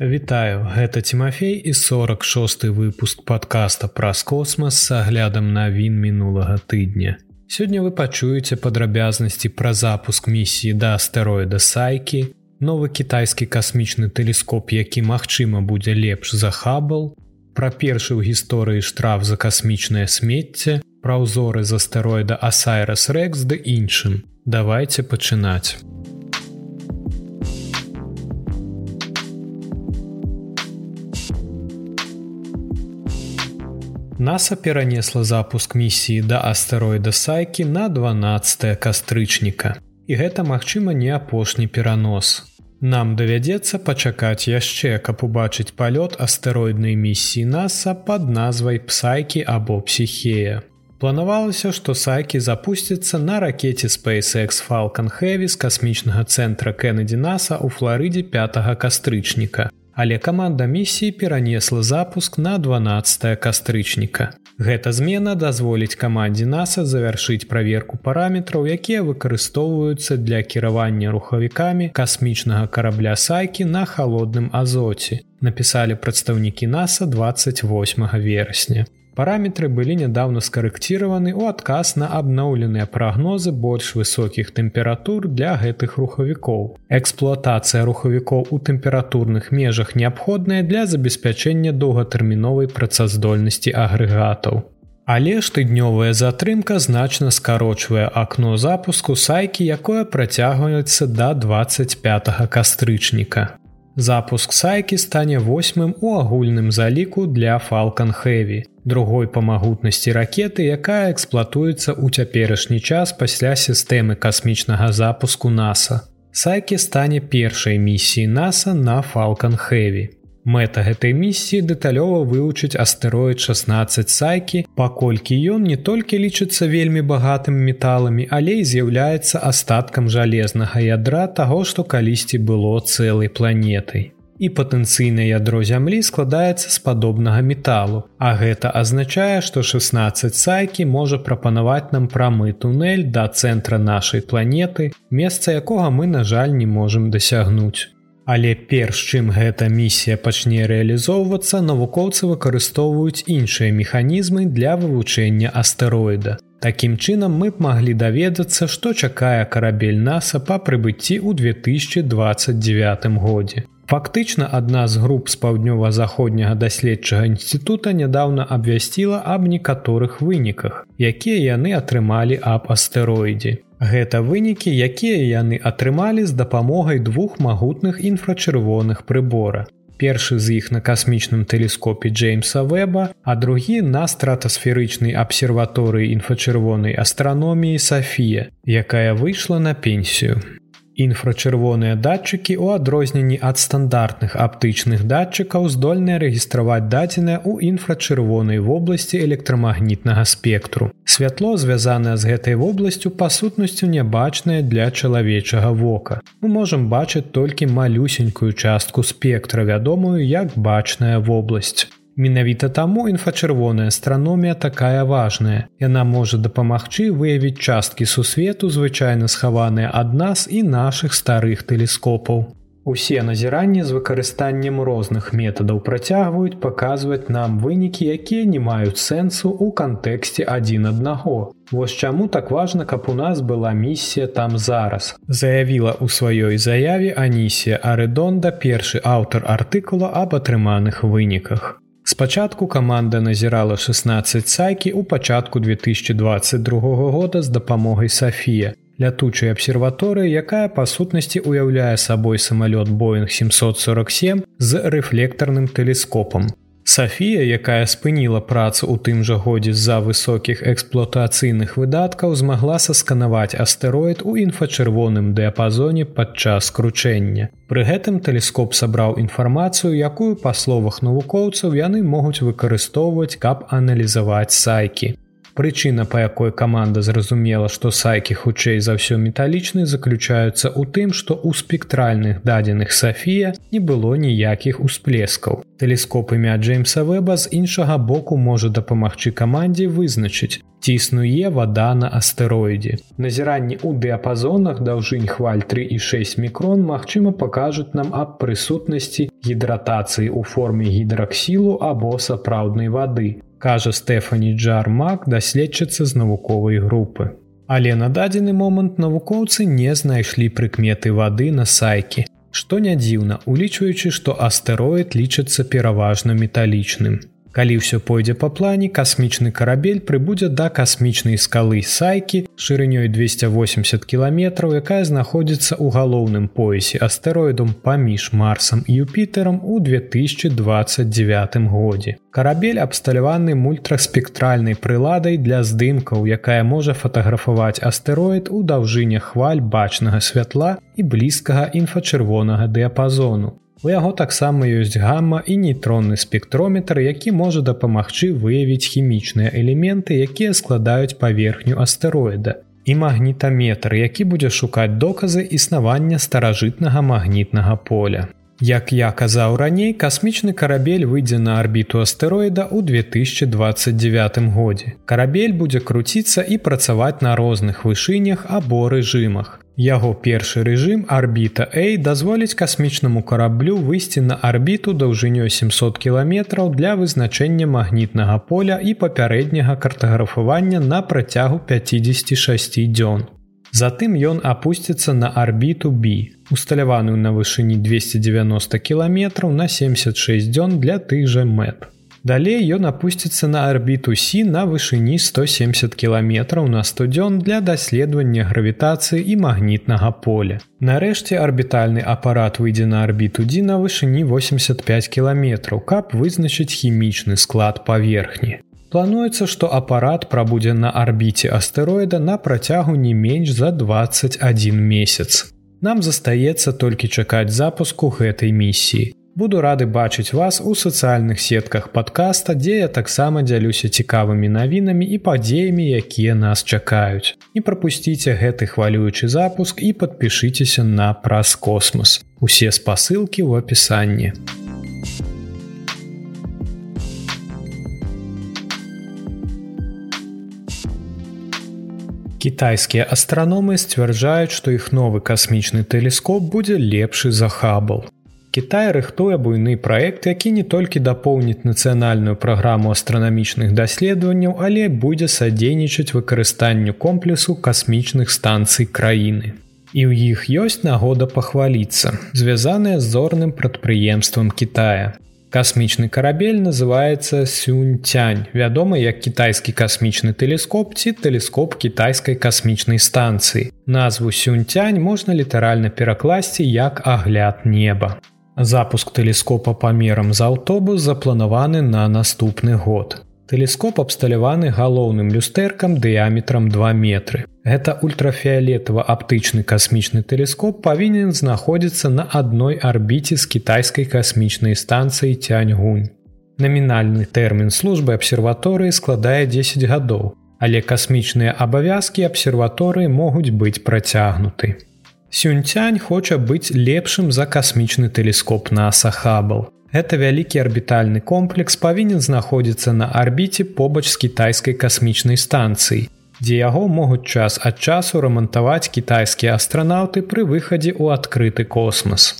Вітаю, гэта Тимофей і 46 выпуск подкаста праз космас с аглядам навін мінулага тыдня. Сёння вы пачуеце падрабязнасці пра запуск місіі да астэроіда сайкі, новы кітайскі касмічны тэлескоп, які магчыма будзе лепш за хабл, пра першы ў гісторыі штраф за касмічнае смецце, пра ўзоры з астэроіда Асайрас Рэкс ды іншым. Давайте пачынаць. НАСА перанесла запуск місіі да астэроіда сайкі на 12 кастрычніка. І гэта, магчыма, не апошні перанос. Нам давядзецца пачакаць яшчэ, каб убачыць палёт астэроіднай місіі NASAа пад назвай псайкі або псіхея. Планавалася, што сайкі запусціцца на ракете SpaceX Falcon Heavy з касмічнага цэнтра Кеннеді NASAа ў Флорыдзе 5 кастрычніка але каманда місіі перанесла запуск на 12 кастрычніка. Гэта змена дазволіць камандзе NASAа завяршыць праверку параметраў, якія выкарыстоўваюцца для кіравання рухавікамі касмічнага карабля сайкі на халодным азоце. Напісалі прадстаўнікі NASAа 28 верасня. Параметры былі нядаўна скарэкціраваны ў адказ на абноўленыя прагнозы больш высокіх тэмператур для гэтых рухавікоў. Эксплуатацыя рухавікоў у тэмпературных межах неабходная для забеспячэння доўгатэрміновай працаздольнасці агрэгатаў. Але штоднёвая затрымка значна скарочвае акно запуску сайкі, якое працягваецца да 25 кастрычніка. Запуск сайкі стане восьмым у агульным заліку для Falcon Heavy, другой па магутнасці ракеты, якая эксплуатуецца ў цяперашні час пасля сістэмы касмічнага запуску NASAа. Сайкі стане першай місіі NASAа на Falcon Heavy. Мэта гэтай місіі дэталёва вывучыць астэроід 16 сайкі, паколькі ён не толькі лічыцца вельмі багатым металамі, але і з'яўляецца астаткам жалезнага ядра таго, што калісьці было цэлай планетай. І патэнцыйнае ядро зямлі складаецца з падобнага металу. А гэта азначае, што 16 сайкі можа прапанаваць нам прамы тунэль да цэнтра нашай планеты, месца якога мы, на жаль, не можам дасягнуць. Але перш чым гэта місія пачне рэалізоўвацца, навукоўцы выкарыстоўваюць іншыя механізмы для вывучэння астэроіда. Такім чынам мы б маглі даведацца, што чакае карабель NASAа па прыбыцці ў 2029 годзе. Фактычна адна з груп з паўднёва-заходняга даследчага інстытута нядаўна абвясціла аб некаторых выніках, якія яны атрымалі аб астэроідзе. Гэта вынікі, якія яны атрымалі з дапамогай двух магутных інфрачырвоных прыбора. Першы з іх на касмічным тэлескопе Джеймса Вэба, а другі на стратасферычнай абсерваторыі інфачырвонай астраноміі Сафія, якая выйшла на пенсію. Інфрачырвоныя датчыкі ў адрозненні ад стандартных аптычных датчыкаў здольныя рэгістраваць дадзеныя ў інфрачырвонай вобласці электрамагнітнага спектру. Святло, звязанае з гэтай вобласцю па сутнасцю нябачнае для чалавечага вока. Мы можам бачыць толькі малюсенькую частку спектра, вядомую як бачная вобласць. Менавіта таму інфачырвоная астраномія такая важная. Яна можа дапамагчы выявіць часткі сусвету звычайна схаваныя ад нас і нашых старых тэлескопаў. Усе назіранні з выкарыстаннем розных метадаў працягваюць паказваць нам вынікі, якія не маюць сэнсу ў кантэксце адзін аднаго. Вось чаму так важна, каб у нас была місія там зараз. Заявіла ў сваёй заяве Анісія Арэдонда першы аўтар артыкула аб атрыманых выніках. Спачатку каманда назірала 16 сайкі ў пачатку 2022 года з дапамогай Сафія, лятучай абсерваторыі, якая па сутнасці ўяўляе сабой самалёт Боинг 747 з рэфлектарным тэлескопам. Сафія, якая спыніла працу ў тым жа годзе з-за высокіх эксплуатацыйных выдаткаў, змагла сасканаваць астэроід у інфачырвоным дыяпазоне падчас кручэння. Пры гэтым тэлескоп сабраў інфармацыю, якую па словах навукоўцаў яны могуць выкарыстоўваць, каб аналізаваць сайкі. Прычына, па якой каманда зразумела, што сайкі хутчэй за ўсё металічны заключаюцца ў тым, што ў спектральных дадзеных Сафія не было ніякіх усплескаў. Тэлескоп імя Джеймса Вэба з іншага боку можа дапамагчы камандзе вызначыць, ці існуе вада на астэроідзе. Назіранні ў дыяпазонах даўжынь хваль 3 і 6 мікрон магчыма пакажуць нам аб прысутнасці гідратацыі ў форме гідраксілу або сапраўднай вады, кажа Стэфані Джармак даследчыцца з навуковай групы. Але на дадзены момант навукоўцы не знайшлі прыкметы вады на сайке, што не дзіўна, улічваючы, што астэроід лічыцца пераважна металічным. Калі ўсё пойдзе па плане, касмічны карабель прыбудзе да касмічнай скалы сайкі шырынёй 280 кіламетраў, якая знаходзіцца ў галоўным поясе астэроідум паміж марсам і юпітерам у 2029 годзе. Карабель абсталяваны мультраспектральнай прыладай для здымкаў, якая можа фатаграфаваць астэроід у даўжыне хваль бачнага святла і блізкага інфачырвонага дыяпазону. У яго таксама ёсць гамма і нейтронны спектрометр, які можа дапамагчы выявіць хімічныя элементы, якія складаюць паверхню астэроіда. І магнітаметр, які будзе шукаць доказы існавання старажытнага магнітнага поля. Як я казаў раней, касмічны карабель выйдзе на арбіту астэроіда ў 2029 годзе. Карабель будзе круціцца і працаваць на розных вышынях або рэжымах. Яго першы рэжым арбіта A дазволіць касмічнаму караблю выйсці на арбіту даўжынёй 700 кіламетраў для вызначэння магнітнага поля і папярэдняга картаграфавання на працягу 56 дзён. Затым ён апусціцца на арбіту B, усталяваную на вышыні 290 кіламетраў на 76 дзён для тых жа мэт. Далей ён апусціцца на арбіту сі на вышыні 170 кіламетраў на 100 дзён для даследавання гравітацыі і магнітнага поля. Нарэшце арбітальны апарат выйдзе на арбіту дзе на вышыні 85 кіламетраў, каб вызначыць хімічны склад паверхні. Плануецца, што апарат прабудзе на арбіце астэроіда на працягу не менш за 21 месяц. Нам застаецца толькі чакаць запуску гэтай місіі. Буду рады бачыць вас у сацыяльных сетках падкаста, дзе я таксама дзялюся цікавымі навінамі і падзеямі, якія нас чакаюць. Не прапусціце гэты хвалюючы запуск і падпішыцеся на праз космос. Усе спасылкі ў апісанні. Кітайскія астраномы сцвярджаюць, што іх новы касмічны тэлескоп будзе лепшы за хабал. Кітай рыхтуе буйны праект, які не толькі дапоўніць нацыянальную праграму астранамічных даследаванняў, але будзе садзейнічаць выкарыстанню комплексу касмічных станцый краіны. І ў іх ёсць нагода пахваліцца, звязаная з зорным прадпрыемствам Китая. Касмічны карабель называецца Сюньцянь, вядомы як кітайскі касмічны тэлескоп ці тэлескоп кітайскай касмічнай станцыі. Назву Сюньцянь можна літаральна перакласці як агляд неба. Запуск тэлескопа памерам з аўтобус запланаваны на наступны год. Тэлескоп абсталяваны галоўным люстэркам дыяметрам 2 метры. Гэта ультрафіолетава-аптычны касмічны тэлескоп павінен знаходзіцца на адной арбіце з кітайскай касмічнай станцыі Цяньгунь. Намінальны тэрмін службы абсерваторыі складае 10 гадоў, але касмічныя абавязкі абсерваторыі могуць быць працягнуты. Сюньцянь хоча быць лепшым за касмічны тэлескоп на Сахабал. Гэта вялікі арбітальны комплекс павінен знаходзіцца на арбіце побач з кітайскай касмічнай станцыі, дзе яго могуць час ад часу рамантаваць кітайскія астранаўты пры выхадзе ў адкрыты космас.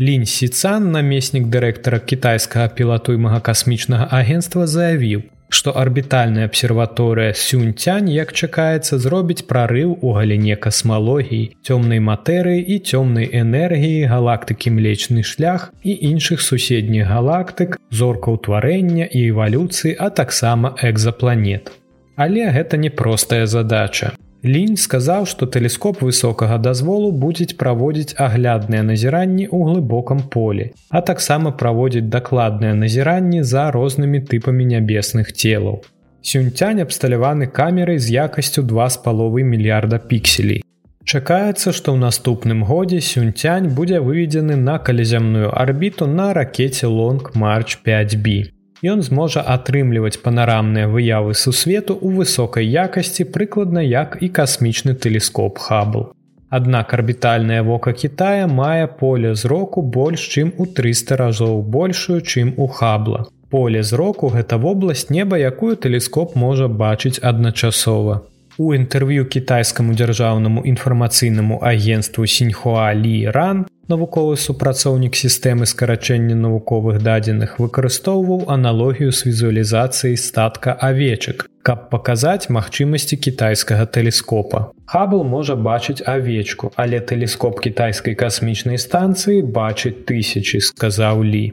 Лінь Сіцан, намеснік дырэктара кітайскага пілатуймага касмічнага агенства заявіў, што арбітальная абсерваторыя сюньцянь як чакаецца зробіць прарыў у галіне касмалогіі цёмнай матэрыі і цёмнай энергіі галактыкі млечны шлях і іншых суседніх галактык зоркаўтварэння і эвалюцыі а таксама экзапланет. Але гэта непростая задача Лінь сказаў, што тэлескоп высокага дазволу будзе праводзіць аглядныя назіранні ў глыбокам полі, а таксама праводзіць дакладныя назіранні за рознымі тыпамі нябесных целаў. Сюньцянь абсталяваны камерай з якасцю два з паловы мільярда пікселей. Чакаецца, што ў наступным годзе сюньцянь будзе выведзены на калязямную арбіту на ракете Лонг Марч 5B ён зможа атрымліваць панарамныя выявы сусвету ў высокай якасці прыкладна як і касмічны тэлескоп хабл. Аднак арбітальнае вока Китая мае поле зроку больш чым у 300 разоў большую, чым у хабла. Поле зроку гэта вобласць неба, якую тэлескоп можа бачыць адначасова. У інтэрв'ю кітайскаму дзяржаўнаму інфармацыйнаму агенству сіньхуа Лі ран навуковы супрацоўнік сістэмы скарачэння навуковых дадзеных выкарыстоўваў аналогію з візуалізацыяй статка авечак, каб паказаць магчымасці кітайскага тэлескопа. Хабл можа бачыць авечку, але тэлескоп кітайскай касмічнай станцыі бачыць тысячи, сказаў Лі.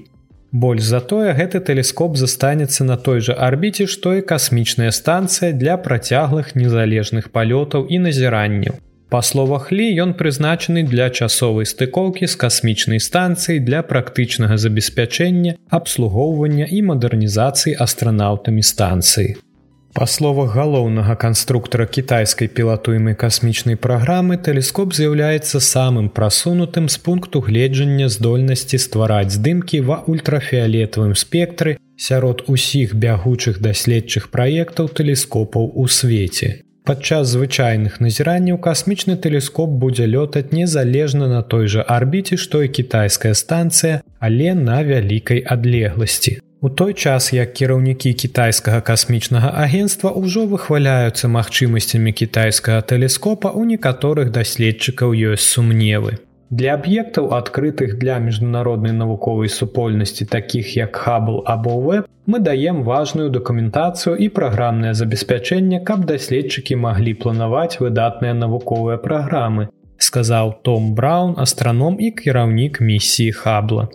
Больш затое гэты тэлескоп застанецца на той жа арбіце, што і касмічная станцыя для працяглых незалежных палётаў і назіранняў. Па словах лі ён прызначаны для часовай стыкоўкі з касмічнай станцыяй для практычнага забеспячэння, абслугоўвання і мадэрнізацыі астранаўтамі станцыі. Па словах галоўнага канструктара кітайскай пілатуемай касмічнай праграмы тэлескоп з'яўляецца самым прасунутым з пункту гледжання здольнасці ствараць здымкі ва ультрафіолетавым спектры сярод усіх бягучых даследчых праектаў тэлескопаў у свеце. Падчас звычайных назіранняў касмічны тэлескоп будзе лётаць незалежна на той жа арбіце, што і кітайская станцыя, але на вялікай адлегласці. У той час, як кіраўнікі кітайскага касмічнага агенства ўжо выхваляюцца магчымасцямі кітайскага тэлескопа, у некаторых даследчыкаў ёсць сумневы. Для аб'ектаў, адкрытых для міжнароднай навуковай супольнасці, такіх як Хабл або веб, мы даем важную дакументацыю і праграмнае забеспячэнне, каб даследчыкі маглі планаваць выдатныя навуковыя праграмы, сказаў Том Браун, астраном і кіраўнік місіі Хабла.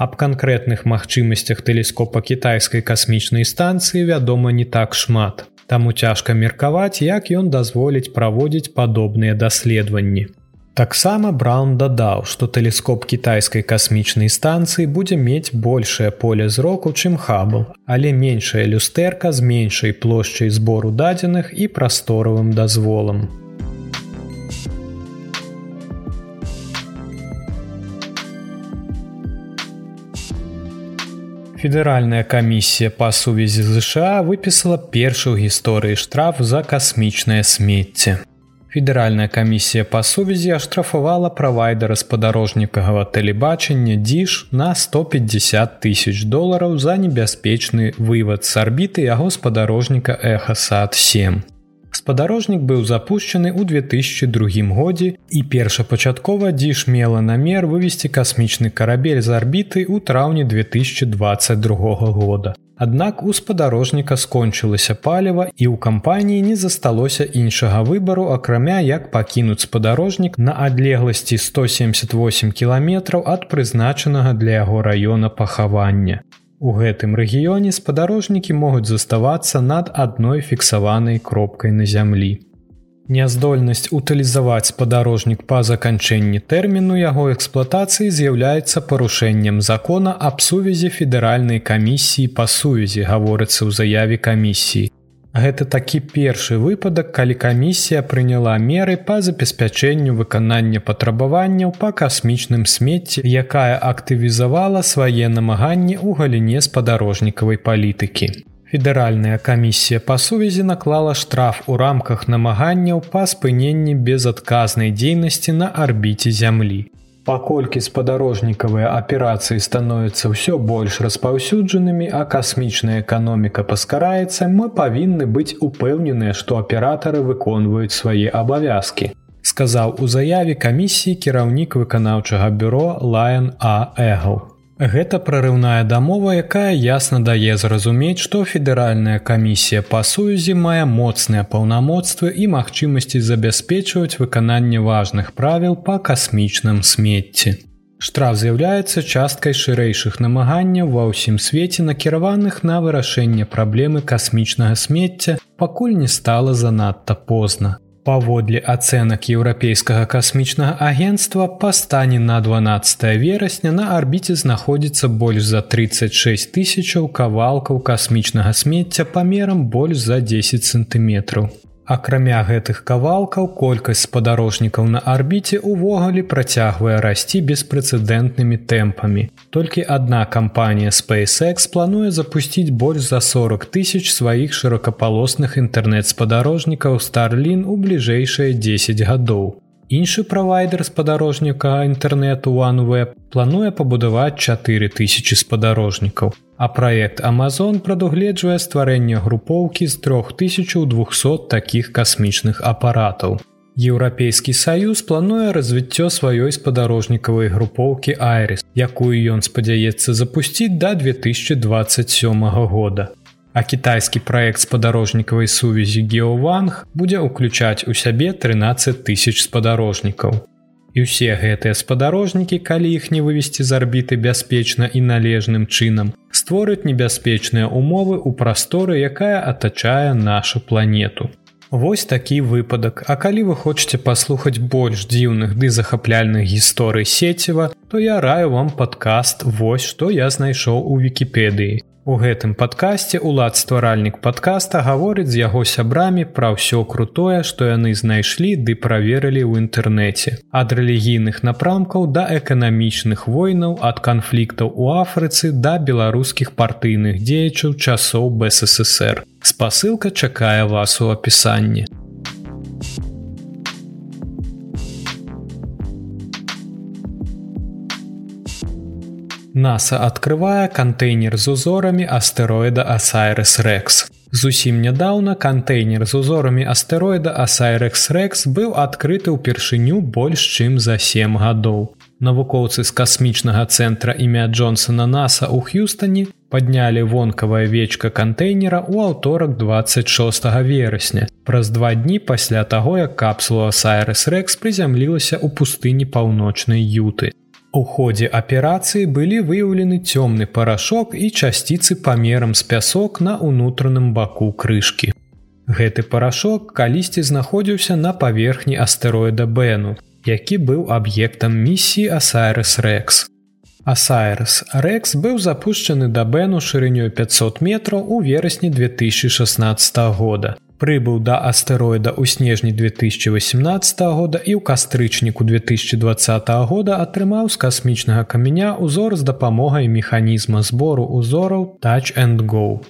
Аб канкрэтных магчымасцях тэлескопа кітайскай касмічнай станцыі вядома не так шмат. Таму цяжка меркаваць, як ён дазволіць праводзіць падобныя даследаванні. Таксама Браун дадаў, што тэлескоп кітайскай касмічнай станцыі будзе мець большее поле зроку, чым хабл, але меншая люстэрка з меншай плошчай збору дадзеных і прасторавым дазволам. Федэральная камісія па сувязі ЗША выпісала першы ў гісторыі штраф за касмічнае смецце. Федэральная камісія па сувязі аштрафавала правайдера спадарожнікагава тэлебачання дзіж на 150 тысяч долараў за небяспечны вывад з арбіты яго спадарожніка эхасад 7. Спадарожнік быў запущены ў 2002 годзе і першапачаткова дзіж мела намер вывесці касмічны карабель з арбіты ў траўні 2022 года. Аднак у спадарожніка скончылася паліва і ў кампаніі не засталося іншага выбару, акрамя як пакінуць спадарожнік на адлегласці 178 кіламетраў ад прызначанага для яго раёна пахавання. У гэтым рэгіёне спадарожнікі могуць заставацца над адной фіксаванай кропкай на зямлі. Няздольнасць утылізаваць спадарожнік па заканчэнні тэрміну яго эксплуатацыі з'яўляецца парушэннем закона аб сувязі федэральнай камісіі па сувязі гаворыцца ў заяве камісіі. Гэта такі першы выпадак, калі камісія прыняла меры па забеспячэнню выканання патрабаванняў па касмічным смецці, якая актывізавала свае намаганні ў галіне спадарожнікавай палітыкі. Федэральная камісія па сувязі наклала штраф у рамках намаганняў па спыненні безадказнай дзейнасці на арбіце зямлі. Паколькі спадарожнікавыя аперацыі становяцца ўсё больш распаўсюджанымі, а касмічная эканоміка паскараецца, мы павінны быць упэўненыя, што аператары выконваюць свае абавязкі. Сказаў у заяве камісіі кіраўнік выканаўчага бюро Лайан А Эгл. Гэта прарыўная дамова, якая ясна дае зразумець, што федэральная камісія па сувязі мае моцныя паўнамоцтвы і магчымасці забяспечваць выкананне важных правіл па касмічным смецці. Штраф з'яўляецца часткай шырэйшых намаганняў ва ўсім свеце накіраваных на вырашэнне праблемы касмічнага смецця, пакуль не стала занадта позна. Паводле ацэнак еўрапейскага касмічнага агенства па стане на 12 верасня на арбіце знаходзіцца больш за 36 тысячаў кавалкаў касмічнага смецця памерам больш за 10 сантыметраў. Акрамя гэтых кавалкаў колькасць спадарожнікаў на арбіце ўвогуле працягвае расці беспрэцэдэнтнымі тэмпамі. Толькі адна кампанія SpaceX плануе запусціць больш за 40 тысяч сваіх шырокапалосных інтэрнэт-спадарожнікаў Starлін у бліжэйшыя 10 гадоў. Іншы правайдер спадарожніка інтэрнэту OneWeb плануе пабудаваць 4000 спадарожнікаў. А праект Amazon прадугледжвае стварэнне групоўкі з 3200 такіх касмічных апаратаў. Еўрапейскі саюз плануе развіццё сваёй спадарожнікавай групоўкі Айрис, якую ён спадзяецца запусціць да 2027 года. А кітайскі праект спадарожнікавай сувязі Геованг будзе ўключаць у сябе 13 тысяч спадарожнікаў. І ўсе гэтыя спадарожнікі, калі іх не вывесці з арбіты бяспечна і належным чынам, створаць небяспечныя умовы ў прасторы, якая атачае нашу планету. Вось такі выпадак, А калі вы хочаце паслухаць больш дзіўных ды захапляльных гісторый сеціва, то я раю вам падкаст вось што я знайшоў у вікіпедыі. У гэтым падкасці улад стваральнік падкаста гаворыць з яго сябрамі пра ўсё крутое, што яны знайшлі ды праверылі ў інтэрнэце. Ад рэлігійных напрамкаў да эканамічных войнаў, ад канфліктаў у Афрыцы да беларускіх партыйных дзеячаў часоў БССР. Спасылка чакае вас у апісанні. NASA адкрывае кантэйнер з узорамі астэроіда Асайрес Рекс. Зусім нядаўна кантэйнер з узорамі астэроіда Асайрекс Рекс быў адкрыты ўпершыню больш чым за сем гадоў. Навукоўцы з касмічнага цэнтра імя Джонсона NASA ў Х'юстані паднялі вонкавае вечка кантэйнера ў аўторак 26 верасня. Праз два дні пасля таго, як капсула Сайрес Рекс прызямлілася ў пустыні паўночнай юты. У ходзе аперацыі былі выяўлены цёмны парашок і часціцы памерам з пясок на ўнутраным баку крышкі. Гэты парашок калісьці знаходзіўся на паверхні астэроіда Бэну, які быў аб'ектам місіі Асайрес Рекс. Асайрес Рекс быў запушчаны да Бэну шырынёй 500 метраў у верасні 2016 года прыбыў да астэроіда ў снежні 2018 года і ў кастрычніку 2020 года атрымаў з касмічнага каменя ўзор з дапамогай механізма збору ўзораў touch and go.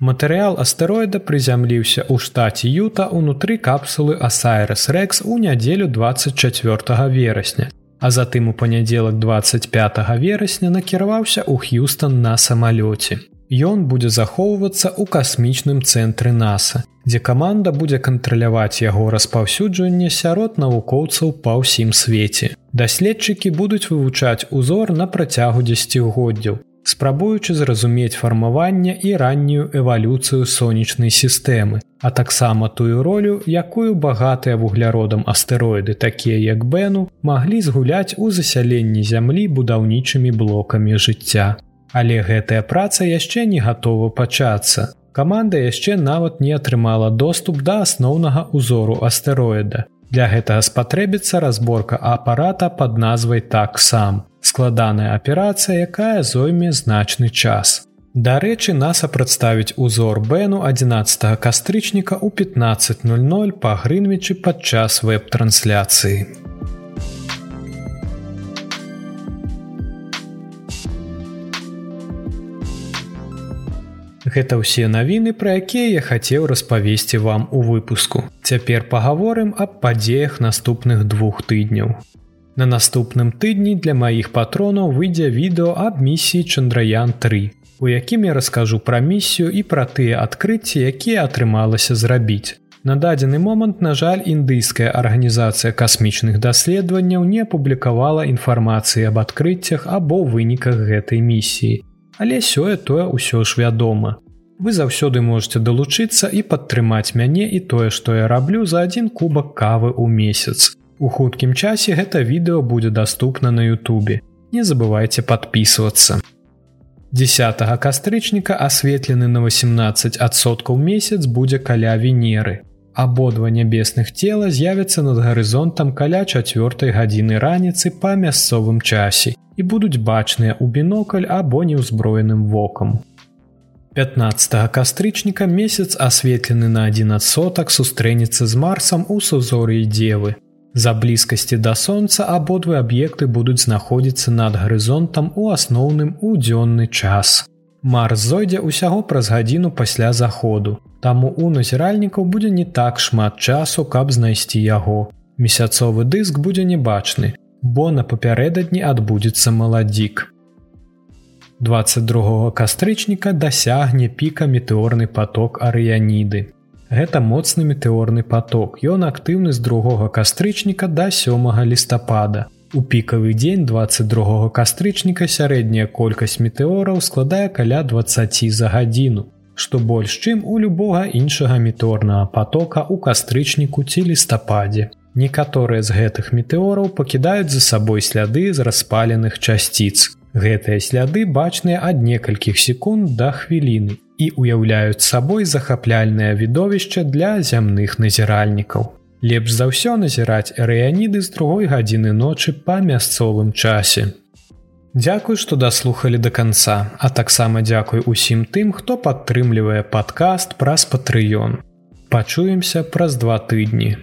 Матэрыял астэроіда прызямліўся ў штаце Юта ўнутры капсулы Асайрес Рекс у нядзелю 24 верасня. А затым у панядзелак 25 верасня накіраваўся ў Х'юстон на самалёце. Ён будзе захоўвацца ў касмічным цэнтры NASAа дзе каманда будзе кантраляваць яго распаўсюджванне сярод навукоўцаў па ўсім свеце. Даследчыкі будуць вывучаць узор на працягу дзесяцігоддзяў, спрабуючы зразумець фармаванне і раннюю эвалюцыю сонечнай сістэмы, а таксама тую ролю, якую багатыя вугляродам астэроіды, такія як Бэну, маглі згуляць у засяленні зямлі будаўнічымі блокамі жыцця. Але гэтая праца яшчэ не гатова пачацца. Каманда яшчэ нават не атрымала доступ да асноўнага ўзору астэроіда. Для гэтага спатрэбіцца разборка апарата под назвай так сам. Складаная аперацыя, якая зойме значны час. Дарэчы, NASAа прадставіць узор Бэну 11 кастрычніка ў 15:00 па грынвічы падчас веб-трансляцыі. Гэта ўсе навіны, пра якія я хацеў распавесці вам у выпуску. Цяпер пагаворым аб падзеях наступных двух тыдняў. На наступным тыдні для маіх патронаў выйдзе відэо аб місіі Чандраян 3, у якім я раскажу пра місію і пра тыя адкрыцці, якія атрымалася зрабіць. На дадзены момант, на жаль, індыйская арганізацыя касмічных даследаванняў не апублікавала інфармацыі аб адкрыццях або выніках гэтай місіі але сёе тое ўсё ж вядома. Вы заўсёды можете далучыцца і падтрымаць мяне і тое, што я раблю за адзін кубак кавы ў месяц. У хуткім часе гэта відэо будзе даступна на Ютубе. Не забывайте подписываться. 10 кастрычніка асветлены на 18соткаў месяц будзе каля венеры. Абодва нябесных цела з'явяцца над гарызонтам каля чавёртай гадзіны раніцы па мясцовым часе і будуць бачныя ў бінокль або неўзброеным вокам. 15 кастрычніка месяц асветлены на 11 сотак сустрэнецца з марсам у сузорыі дзевы. За блізкасці да сонца абодвы аб'екты будуць знаходзіцца над гарызонтам у асноўным у дзённы час. Марс зойдзе ўсяго праз гадзіну пасля заходу. Таму у назіральнікаў будзе не так шмат часу, каб знайсці яго. Месяцовы дыск будзе небачны, бо на папярэдадні адбудзецца маладзік. 22 кастрычніка дасягне піка метэорны поток арыяніды. Гэта моцны метэорны поток. Ён актыўны з другога кастрычніка да сёмага лістапада. У пікавы дзень 22 кастрычніка сярэдняя колькасць метэораў складае каля 20 за гадзіну, што больш чым у любога іншага метэорнага потока ў кастрычніку ці лістападзе. Некаторыя з гэтых метэораў пакідаюць за сабой сляды з распаленых часціц. Гэтыя сляды бачныя ад некалькіх секунд да хвіліны і ўяўляюць сабой захапляльнае відовішча для зямных назіральнікаў. Лепш за ўсё назіраць рэяніды з другой гадзіны ночы па мясцовым часе. Дзякуй, што даслухалі да канца, а таксама дзякуй усім тым, хто падтрымлівае падкаст праз патрыён. Пачуемся праз два тыдні.